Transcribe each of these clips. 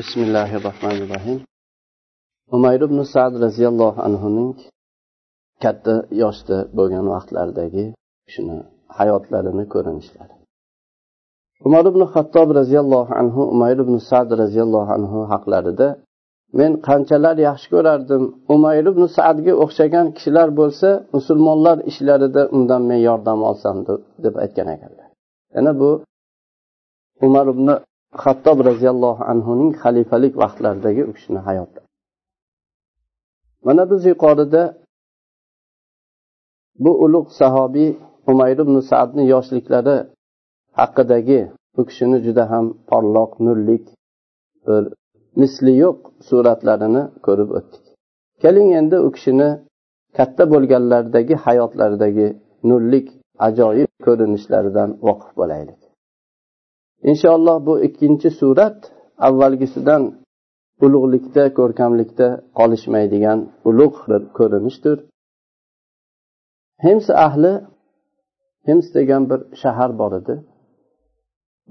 bismillahi rohmanir rohim umayr ibn sad roziyallohu anhuning katta yoshda bo'lgan vaqtlaridagi shuni hayotlarini ko'rinishlari. Umar ibn hattob roziyallohu anhu umayr ibn sad roziyallohu anhu haqlarida men qanchalar yaxshi ko'rardim umayr ibn sadga o'xshagan kishilar bo'lsa musulmonlar ishlarida undan men yordam olsam deb aytgan ekanlar. Yana bu umar ibn xattob roziyallohu anhuning xalifalik vaqtlaridagi u kishini hayoti. Mana biz yuqorida bu ulug' sahobiy umayr ibn sadni yoshliklari haqidagi u kishini juda ham porloq nurlik bir misli yo'q suratlarini ko'rib o'tdik. Keling endi u kishini katta bo'lganlaridagi hayotlaridagi nurlik ajoyib ko'rinishlaridan voqif bo'laylik. Inshaalloh bu ikkinchi surat avvalgisidan ulug'likda ko'rkamlikda qolishmaydigan ulug' bir ko'rinishdir. Hims ahli hims degan bir shahar bor edi.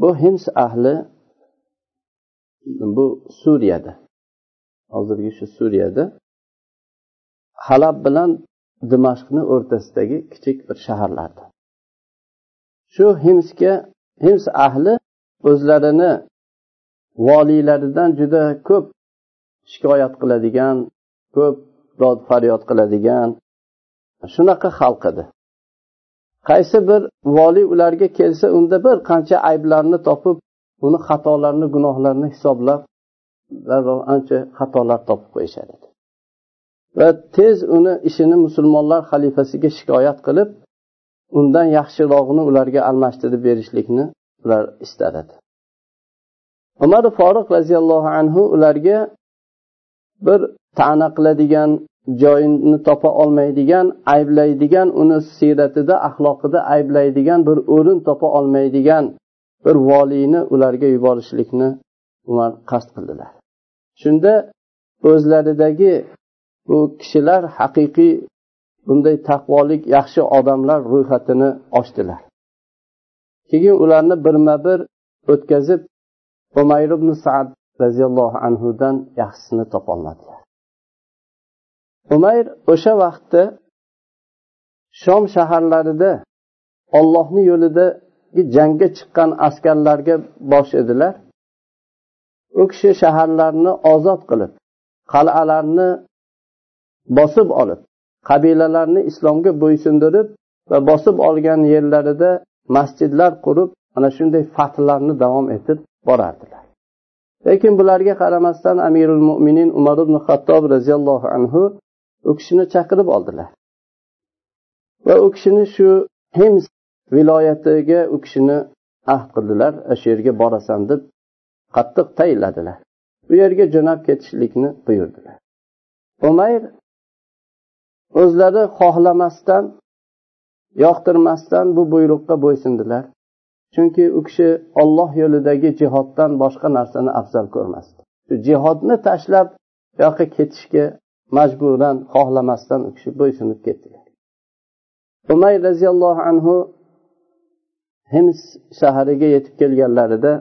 Bu hims ahli bu suriyada. Hozirgi shu suriyada halab bilan dimashqni o'rtasidagi kichik bir shaharlardir shu himsga hims ahli o'zlarini voliylaridan juda ko'p shikoyat qiladigan ko'p dod faryod qiladigan shunaqa xalq edi. Qaysi bir voliy ularga kelsa unda bir qancha ayblarni topib uni xatolarini gunohlarini hisoblab darrov ancha xatolar topib qo'yishar edi. Va tez uni ishini musulmonlar xalifasiga shikoyat qilib undan yaxshirog'ini ularga almashtirib berishlikni ular istar edi umar foruq roziyallohu anhu ularga bir ta'na qiladigan joyini topa olmaydigan ayblaydigan uni siyratida axloqida ayblaydigan bir o'rin topa olmaydigan bir voliyni ularga yuborishlikni umar qasd qildilar. Shunda o'zlaridagi bu kishilar haqiqiy bunday taqvolik yaxshi odamlar ro'yxatini ochdilar. Keyin ularni birma bir o'tkazib umayr ibn sad roziyallohu anhudan yaxshisini topolmadilar. Umayr o'sha vaqtda shom shaharlarida ollohni yo'lidagi jangga chiqqan askarlarga bosh edilar. U kishi shaharlarni ozod qilib qal'alarni bosib olib qabilalarni islomga bo'ysundirib va bosib olgan yerlarida masjidlar qurib ana shunday fathlarni davom etib borardilar. Lekin bularga qaramasdan amirul mo'minin umar ibn xattob roziyallohu anhu u kishini chaqirib oldilar. Va u kishini shu hims viloyatiga u kishini ahd qildilar shu yerga borasan deb qattiq tayinladilar. U yerga jo'nab ketishlikni buyurdilar. Umayr o'zlari xohlamasdan yoqtirmasdan bu buyruqqa bo'ysundilar. Chunki u kishi olloh yo'lidagi jihoddan boshqa narsani afzal ko'rmasdi. Jihodni tashlab u yoqqa ketishga majburan xohlamasdan u kishi bo'ysunib ketdilar umay roziyallohu anhu hims shahariga yetib kelganlarida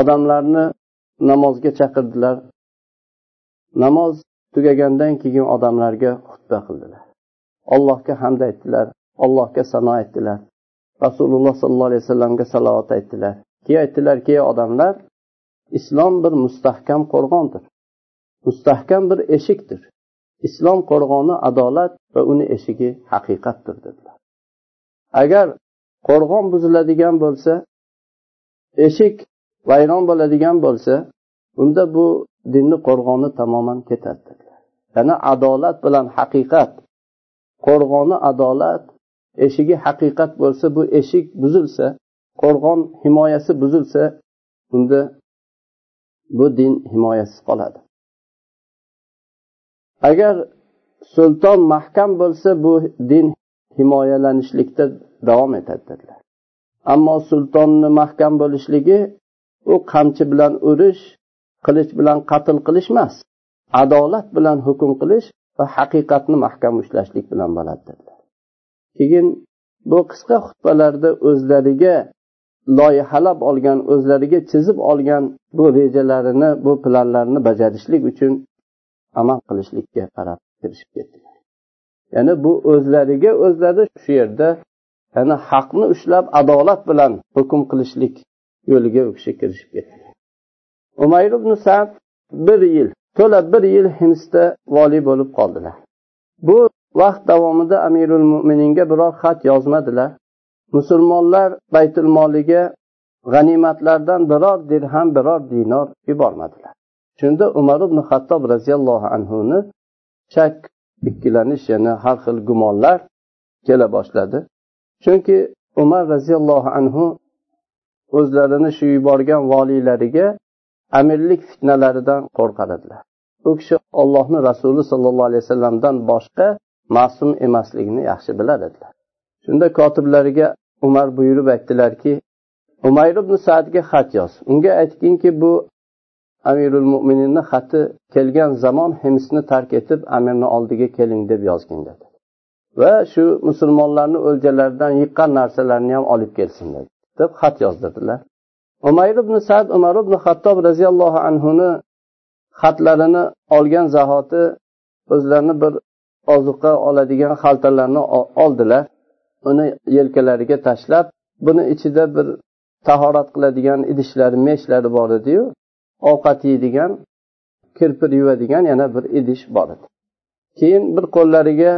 odamlarni namozga chaqirdilar. Namoz tugagandan keyin odamlarga xutba qildilar. Allohga hamd aytdilar. Allohga sano aytdilar. Rasululloh sollallohu alayhi vasallamga salovat aytdilar. Keyin aytdilarki ey odamlar islom bir mustahkam qo'rg'ondir. Mustahkam bir eshikdir. Islom qo'rg'oni adolat va uni eshigi haqiqatdir dedilar. Agar qo'rg'on buziladigan bo'lsa eshik vayron bo'ladigan bo'lsa unda bu dinni qo'rg'oni tamoman ketadi dedilar. Ya'ni adolat bilan haqiqat qo'rg'oni adolat eshigi haqiqat bo'lsa bu eshik buzilsa qo'rg'on himoyasi buzilsa unda bu din himoyasiz qoladi. Agar sulton mahkam bo'lsa bu din himoyalanishlikda davom etadi dedilar. Ammo sultonni mahkam bo'lishligi u qamchi bilan urish qilich bilan qatl qilish emas adolat bilan hukm qilish va haqiqatni mahkam ushlashlik bilan bo'ladi dedilar. Keyin bu qisqa xutbalarda o'zlariga loyihalab olgan o'zlariga chizib olgan bu rejalarini bu planlarni bajarishlik uchun amal qilishlikka qarab kirishib ketdilar ya'ni bu o'zlariga o'zlari shu yerda ya'ni haqni ushlab adolat bilan hukm qilishlik yo'liga u kishi kirishib ketdi. Umayr ibn sad bir yil to'la bir yil himsda voliy bo'lib qoldilar. Bu vaqt davomida amirul mo'mininga biror xat yozmadilar. Musulmonlar baytul moliga g'animatlardan biror dirham biror dinor yubormadilar. Shunda umar ibn hattob roziyallohu anhuni shak ikkilanish yana har xil gumonlar kela boshladi. Chunki umar roziyallohu anhu o'zlarini shu yuborgan voliylariga amirlik fitnalaridan qo'rqar edilar u kishi ollohni rasuli sollallohu alayhi vasallamdan boshqa ma'sum emasligini yaxshi biladilar shunda kotiblariga umar buyurib aytdilarki umayr ibn sadga xat yoz unga aytginki bu amirul mo'mininni xati kelgan zamon himsni tark etib amirni oldiga keling deb yozgin dedi. Va shu musulmonlarni o'ljalaridan yiqqan narsalarni ham olib kelsin dedi deb xat yozdirdilar. Umayr ibn sad umar ibn hattob roziyallohu anhuni xatlarini olgan zahoti o'zlarini bir ozuqa oladigan xaltalarni oldilar. Uni yelkalariga tashlab buni ichida bir tahorat qiladigan idishlari meshlari bor ediyu ovqat yeydigan kirpir yuvadigan yana bir idish bor edi. Keyin bir qo'llariga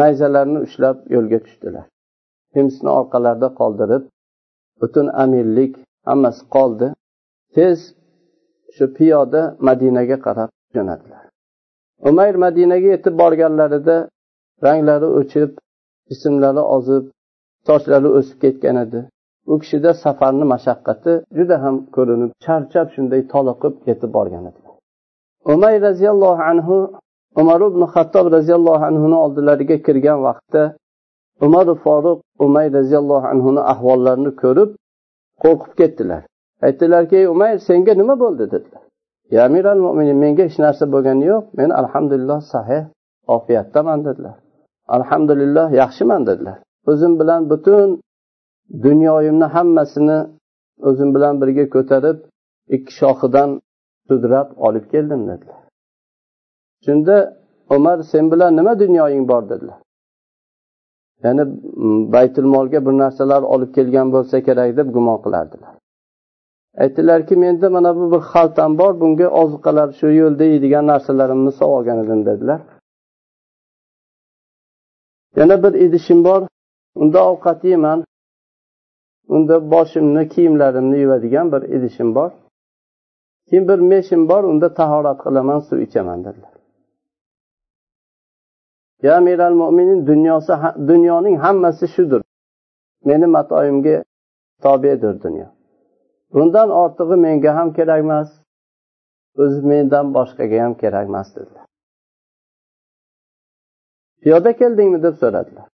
nayzalarni ushlab yo'lga tushdilar. Himsni orqalarida qoldirib butun amirlik hammasi qoldi. Tez shu piyoda madinaga qarab jo'nadilar. Umayr madinaga yetib borganlarida ranglari o'chib jismlari ozib sochlari o'sib ketgan edi. U kishida safarni mashaqqati juda ham ko'rinib charchab shunday toliqib yetib borgan edilar umay roziyallohu anhu umar ibn hattob roziyallohu anhuni oldilariga kirgan vaqtda umar foruq umay roziyallohu anhuni ahvollarini ko'rib qo'rqib ketdilar. Aytdilarki ey umayr senga nima bo'ldi? dedilar. Ya amiral mo'minin menga hech narsa bo'lgani yo'q. Men alhamdulillah sahih ofiyatdaman dedilar. Alhamdulillah yaxshiman dedilar. O'zim bilan butun dunyoyimni hammasini o'zim bilan birga ko'tarib ikki shoxidan sudrab olib keldim dedilar. Shunda umar sen bilan nima dunyoying bor? dedilar. Ya'ni baytul molga bir narsalar olib kelgan bo'lsa kerak deb gumon qilardilar. Aytdilarki menda mana bu bir xaltam bor bunga ozuqalar shu yo'lda yeydigan narsalarimni solib olgan edim dedilar. Yana bir idishim bor unda ovqat yeyman unda boshimni kiyimlarimni yuvadigan bir idishim bor. Keyin bir meshim bor unda tahorat qilaman suv ichaman dedilar. Ya amiral mo'minin dunyosi dunyoning hammasi shudir. Meni matoyimga tobedir dunyo. Bundan ortig'i menga ham kerak emas o'zi mendan boshqaga ham kerak emas dedilar. Piyoda keldingmi? deb so'radilar.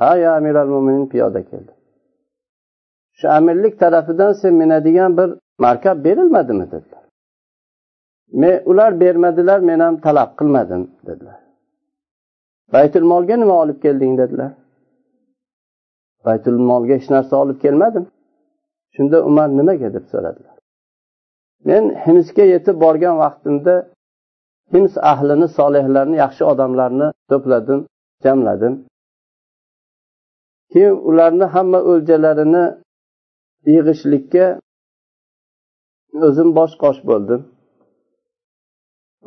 Ha ya amiral mo'minin piyoda keldim. Shu amirlik tarafidan sen minadigan bir markab berilmadimi? dedilar. Men ular bermadilar men ham talab qilmadim dedilar. Baytul molga nima olib kelding? dedilar. Baytul molga hech narsa olib kelmadim. Shunda umar nimaga deb so'radilar? Men himsga yetib borgan vaqtimda hims ahlini solihlarni yaxshi odamlarni to'pladim jamladim. Keyin ularni hamma o'ljalarini yig'ishlikka o'zim bosh qosh bo'ldim.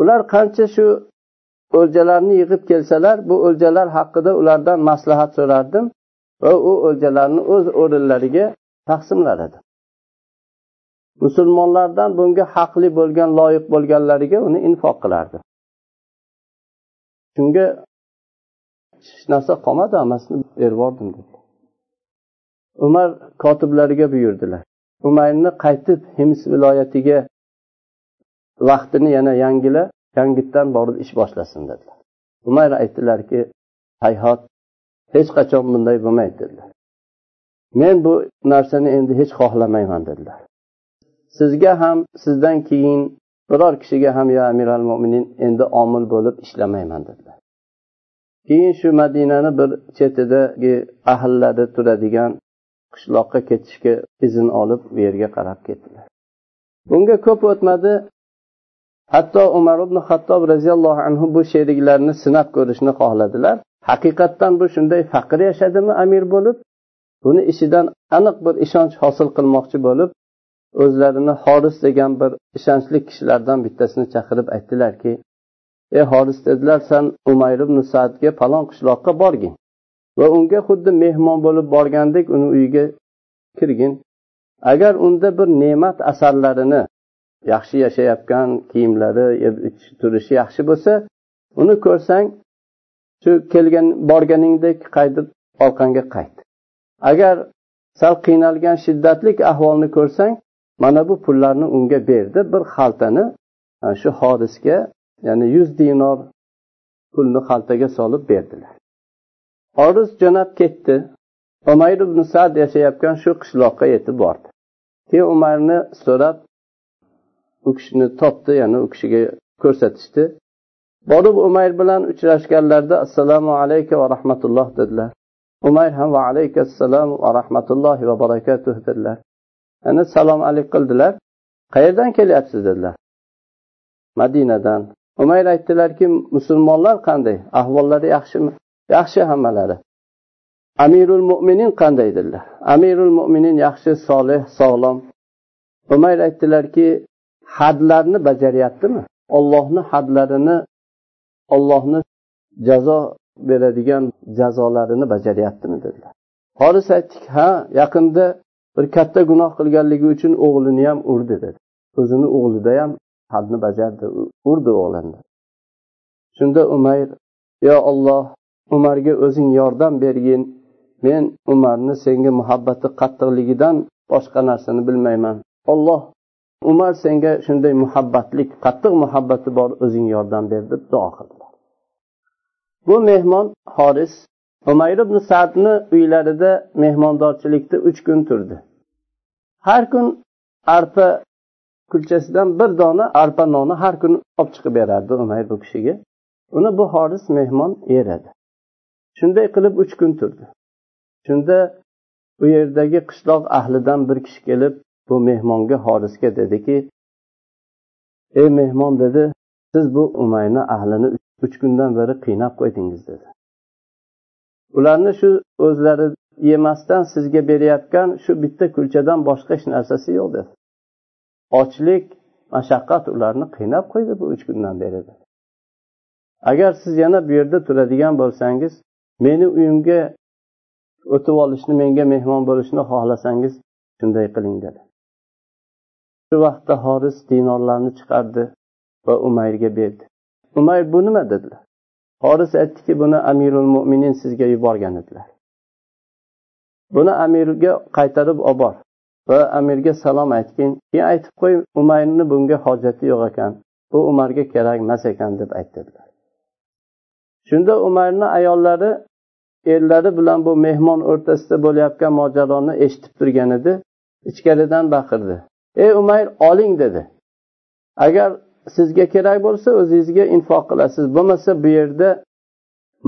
Ular qancha shu o'ljalarni yig'ib kelsalar bu o'ljalar haqida ulardan maslahat so'rardim va u o'ljalarni o'z o'rinlariga taqsimlar edi musulmonlardan bunga haqli bo'lgan loyiq bo'lganlariga uni infoq qilardi. Shunga hech narsa qolmadi hammasini berib dedi. Umar kotiblariga buyurdilar. Umarni qaytib hims viloyatiga vaqtini yana yangila yangitdan borib ish boshlasin dedilar. Umar aytdilarki hayhot hech qachon bunday bo'lmaydi dedilar. Men bu narsani endi hech xohlamayman dedilar. Sizga ham sizdan keyin biror kishiga ham yo amir al mo'minin endi omil bo'lib ishlamayman dedilar. Keyin shu madinani bir chetidagi ahillari turadigan qishloqqa ketishga izn olib u yerga qarab ketdilar. Bunga ko'p o'tmadi. Hatto umar ibn hattob roziyallohu anhu bu sheriklarni sinab ko'rishni xohladilar. Haqiqatdan bu shunday faqir yashadimi amir bo'lib? Buni ishidan aniq bir ishonch hosil qilmoqchi bo'lib o'zlarini horis degan bir ishonchli kishilardan bittasini chaqirib aytdilarki ey horis dedilar san umayr ibn saadga falon qishloqqa borgin va unga xuddi mehmon bo'lib borgandek uni uyiga kirgin. Agar unda bir ne'mat asarlarini yaxshi yashayotgan kiyimlari turishi yaxshi bo'lsa uni ko'rsang shu kelgan borganingdek qaytib orqangga qayt. Agar sal qiynalgan shiddatli ahvolni ko'rsang mana bu pullarni unga berdi bir xaltani e, shu hodisga ya'ni yuz dinor pulni xaltaga solib berdilar. Oris jo'nab ketdi. Umayr ibn sad yashayotgan shu qishloqqa yetib bordi. Keyin umarni so'rab u kishini topdi ya'ni u kishiga ko'rsatishdi. Borib umayr bilan uchrashganlarida assalomu alaykum va rahmatulloh dedilar. Umayr ham va alaykassalom va rahmatullohi va barakatuh dedilar. Ana salom alik qildilar. Qayerdan kelyapsiz dedilar. Madinadan. Umayr aytdilarki musulmonlar qanday? Ahvollari yaxshimi? Yaxshi hammalari. Amirul mo'minin qanday dedilar. Amirul mo'minin yaxshi solih sog'lom. Umayr aytdilarki hadlarni bajaryaptimi? Ollohni hadlarini ollohni jazo beradigan jazolarini bajaryaptimi dedilar. Xolis aytdik ha yaqinda bir katta gunoh qilganligi uchun o'g'lini ham urdi dedi. O'zini o'g'lida ham hadni bajardi urdi o'g'lini. Shunda umayr yo olloh umarga o'zing yordam bergin. Men umarni senga muhabbati qattiqligidan boshqa narsani bilmayman. Olloh umar senga shunday muhabbatlik qattiq muhabbati bor o'zing yordam ber deb duo qildi. Bu mehmon horis umayr ibn sadni uylarida mehmondorchilikda uch kun turdi. Har kun arpa kulchasidan bir dona arpa noni har kun olib chiqib berardi umayr bu kishiga. Uni bu horis mehmon yeradi. Shunday qilib uch kun turdi. Shunda u yerdagi qishloq ahlidan bir kishi kelib bu mehmonga horisga dediki ey mehmon dedi siz bu umayni ahlini uch kundan beri qiynab qo'ydingiz dedi. Ularni shu o'zlari yemasdan sizga berayotgan shu bitta kulchadan boshqa hech narsasi yo'q dedi. Ochlik mashaqqat ularni qiynab qo'ydi bu uch kundan beri dedi. Agar siz yana bu yerda turadigan bo'lsangiz meni uyimga o'tib olishni menga mehmon bo'lishni xohlasangiz shunday qiling dedi. Shu vaqtda horis dinorlarni chiqardi va umayrga berdi. Umayr bu nima dedilar? Horis aytdiki buni amirul mo'minin sizga yuborgan edilar buni amirga qaytarib olib bor va amirga salom aytgin. Keyin aytib qo'y umayrni bunga hojati yo'q ekan. Bu umarga kerak emas ekan deb aytdilar shunda umarni ayollari erlari bilan bu mehmon o'rtasida bo'layotgan mojaroni eshitib turgan edi. Ichkaridan baqirdi. Ey umayr oling dedi. Agar sizga kerak bo'lsa o'zingizga infoq qilasiz. Bo'lmasa bu yerda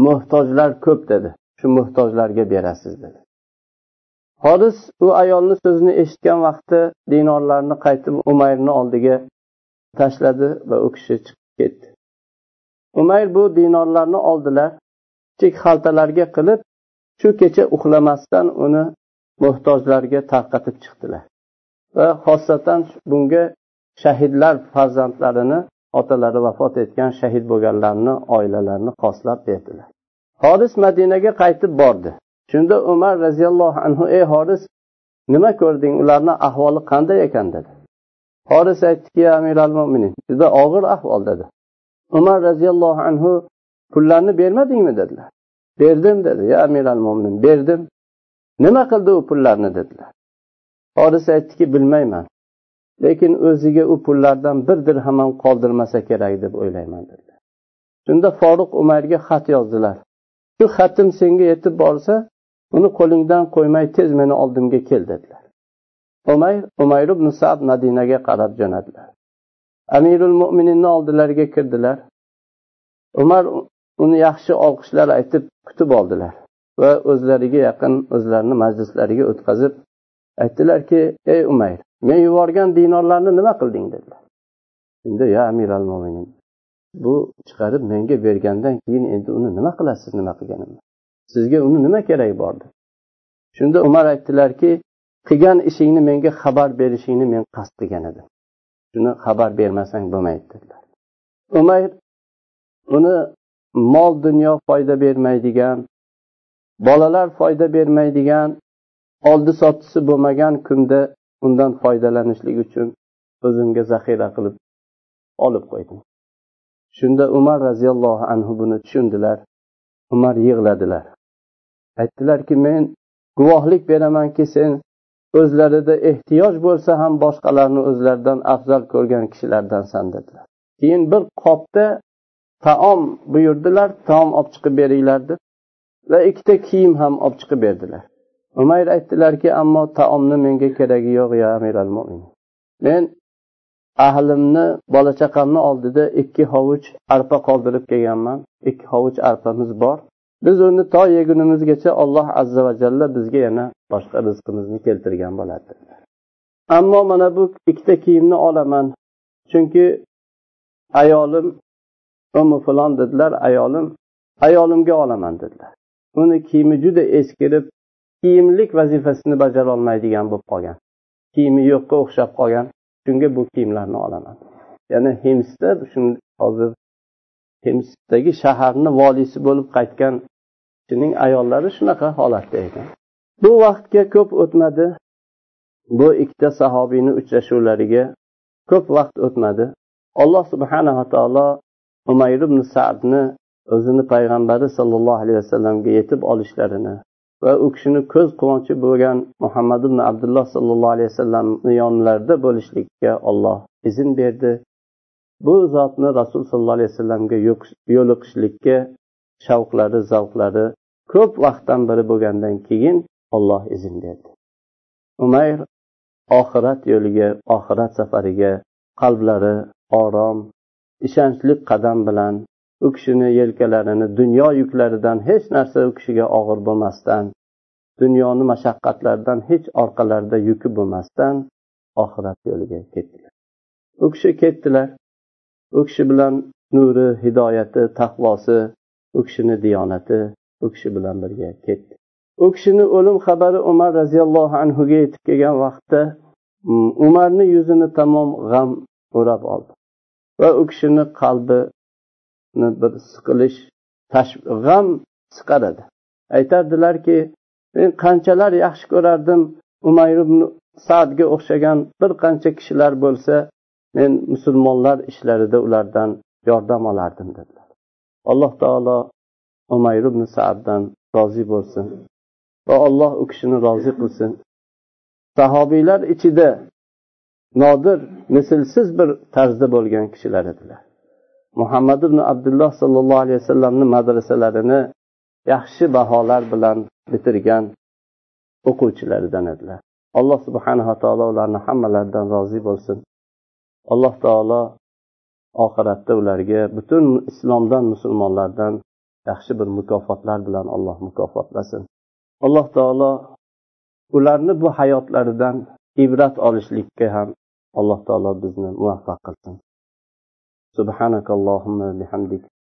muhtojlar ko'p dedi. Shu muhtojlarga berasiz dedi. Horis u ayolni so'zini eshitgan vaqtda dinorlarni qaytib umayrni oldiga tashladi va u kishi chiqib ketdi. Umayr bu dinorlarni oldilar kichik xaltalarga qilib shu kecha uxlamasdan uni muhtojlarga tarqatib chiqdilar. Va xosatan bunga shahidlar farzandlarini otalari vafot etgan shahid bo'lganlarni oilalarini qoslab berdilar. Horis madinaga qaytib bordi. Shunda umar roziyallohu anhu ey horis nima ko'rding? Ularni ahvoli qanday ekan? dedi. Horis aytdiki amir al mo'minin juda og'ir ahvol dedi. Umar roziyallohu anhu pullarni bermadingmi? dedilar. Berdim dedi. Ya amir al mo'minin berdim. Nima qildi u pullarni? dedilar. Horis aytdiki bilmayman. Lekin o'ziga u pullardan bir dirham ham qoldirmasa kerak deb o'ylayman dedilar. Shunda foruq umarga xat yozdilar. Shu xatim senga yetib borsa uni qo'lingdan qo'ymay tez meni oldimga kel dedilar. Umayr umayr ibn sad madinaga qarab jo'nadilar. Amirul mo'mininni oldilariga kirdilar. Umar uni yaxshi olqishlar aytib kutib oldilar va o'zlariga yaqin o'zlarini majlislariga o'tkazib aytdilarki ey umayr men yuborgan dinorlarni nima qilding dedilar. Shunda ya amir al mo'minin bu chiqarib menga bergandan keyin endi uni nima qilasiz nima qilganimni? Sizga uni nima kerak bor shunda umar aytdilarki qilgan ishingni menga xabar berishingni men qasd qilgan edim. Shuni xabar bermasang bo'lmaydi dedilar. Umar uni mol dunyo foyda bermaydigan bolalar foyda bermaydigan oldi sottisi bo'lmagan kunda undan foydalanishlik uchun o'zimga zaxira qilib olib qo'ydim. Shunda umar roziyallohu anhu buni tushundilar. Umar yig'ladilar. Aytdilarki men guvohlik beramanki sen o'zlarida ehtiyoj bo'lsa ham boshqalarni o'zlaridan afzal ko'rgan kishilardansan dedilar. Keyin bir qopda taom buyurdilar taom olib chiqib beringlar deb va ikkita kiyim ham olib chiqib berdilar. Umayr aytdilarki ammo taomni menga keragi yo'q ya amiral mo'min men ahlimni bola chaqamni oldida ikki hovuch arpa qoldirib kelganman. Ikki hovuch arpamiz bor. Biz uni to yegunimizgacha alloh azza va jalla bizga yana boshqa rizqimizni keltirgan bo'ladi. Ammo mana bu ikkita kiyimni olaman. Chunki ayolim umi falon dedilar ayolim ayolimga olaman dedilar. Uni kiyimi juda eskirib kiyimlik vazifasini bajarolmaydigan bo'lib qolgan. Kiyimi yo'qqa o'xshab qolgan. Shunga bu kiyimlarni olaman. Ya'ni himsda hozir himsdagi shaharni voliysi bo'lib qaytgan kishining ayollari shunaqa holatda ekan bu vaqtga ko'p o'tmadi. Bu ikkita sahobiyni uchrashuvlariga ko'p vaqt o'tmadi. Alloh subhanava taolo umayr ibn sadni o'zini payg'ambari sollallohu alayhi vasallamga yetib olishlarini va u kishini ko'z quvonchi bo'lgan muhammad ibn abdulloh sollallohu alayhi vasallamni yonlarida bo'lishlikka olloh izn berdi. Bu zotni rasul sollallohu alayhi vasallamga yo'liqishlikka shavqlari zavqlari ko'p vaqtdan beri bo'lgandan keyin olloh izn berdi. Umayr oxirat yo'liga oxirat safariga qalblari orom ishonchli qadam bilan u kishini yelkalarini dunyo yuklaridan hech narsa u kishiga og'ir bo'lmasdan dunyoni mashaqqatlaridan hech orqalarida yuki bo'lmasdan oxirat yo'liga ketdilar. U kishi ketdilar. U kishi bilan nuri hidoyati taqvosi u kishini diyonati u kishi bilan birga ketdi. U kishini o'lim xabari umar roziyallohu anhuga yetib kelgan vaqtda mm, umarni yuzini tamom g'am o'rab oldi. Va u kishini qalbini bir siqilish g'am siqaradi. Aytardilarki men qanchalar yaxshi ko'rardim umayr ibn sadga o'xshagan bir qancha kishilar bo'lsa men musulmonlar ishlarida ulardan yordam olardim dedilar. Alloh taolo umayr ibn saaddan rozi bo'lsin va alloh u kishini rozi qilsin. Sahobiylar ichida nodir mislsiz bir tarzda bo'lgan kishilar edilar. Muhammad ibn abdulloh sollallohu alayhi vasallamni madrasalarini yaxshi baholar bilan bitirgan o'quvchilaridan edilar alloh subhanava taolo ularni hammalaridan rozi bo'lsin alloh taolo oxiratda ularga butun islomdan musulmonlardan yaxshi bir mukofotlar bilan alloh mukofotlasin alloh taolo ularni bu hayotlaridan ibrat olishlikka ham alloh taolo bizni muvaffaq qilsin سبحانك اللهم بحمدك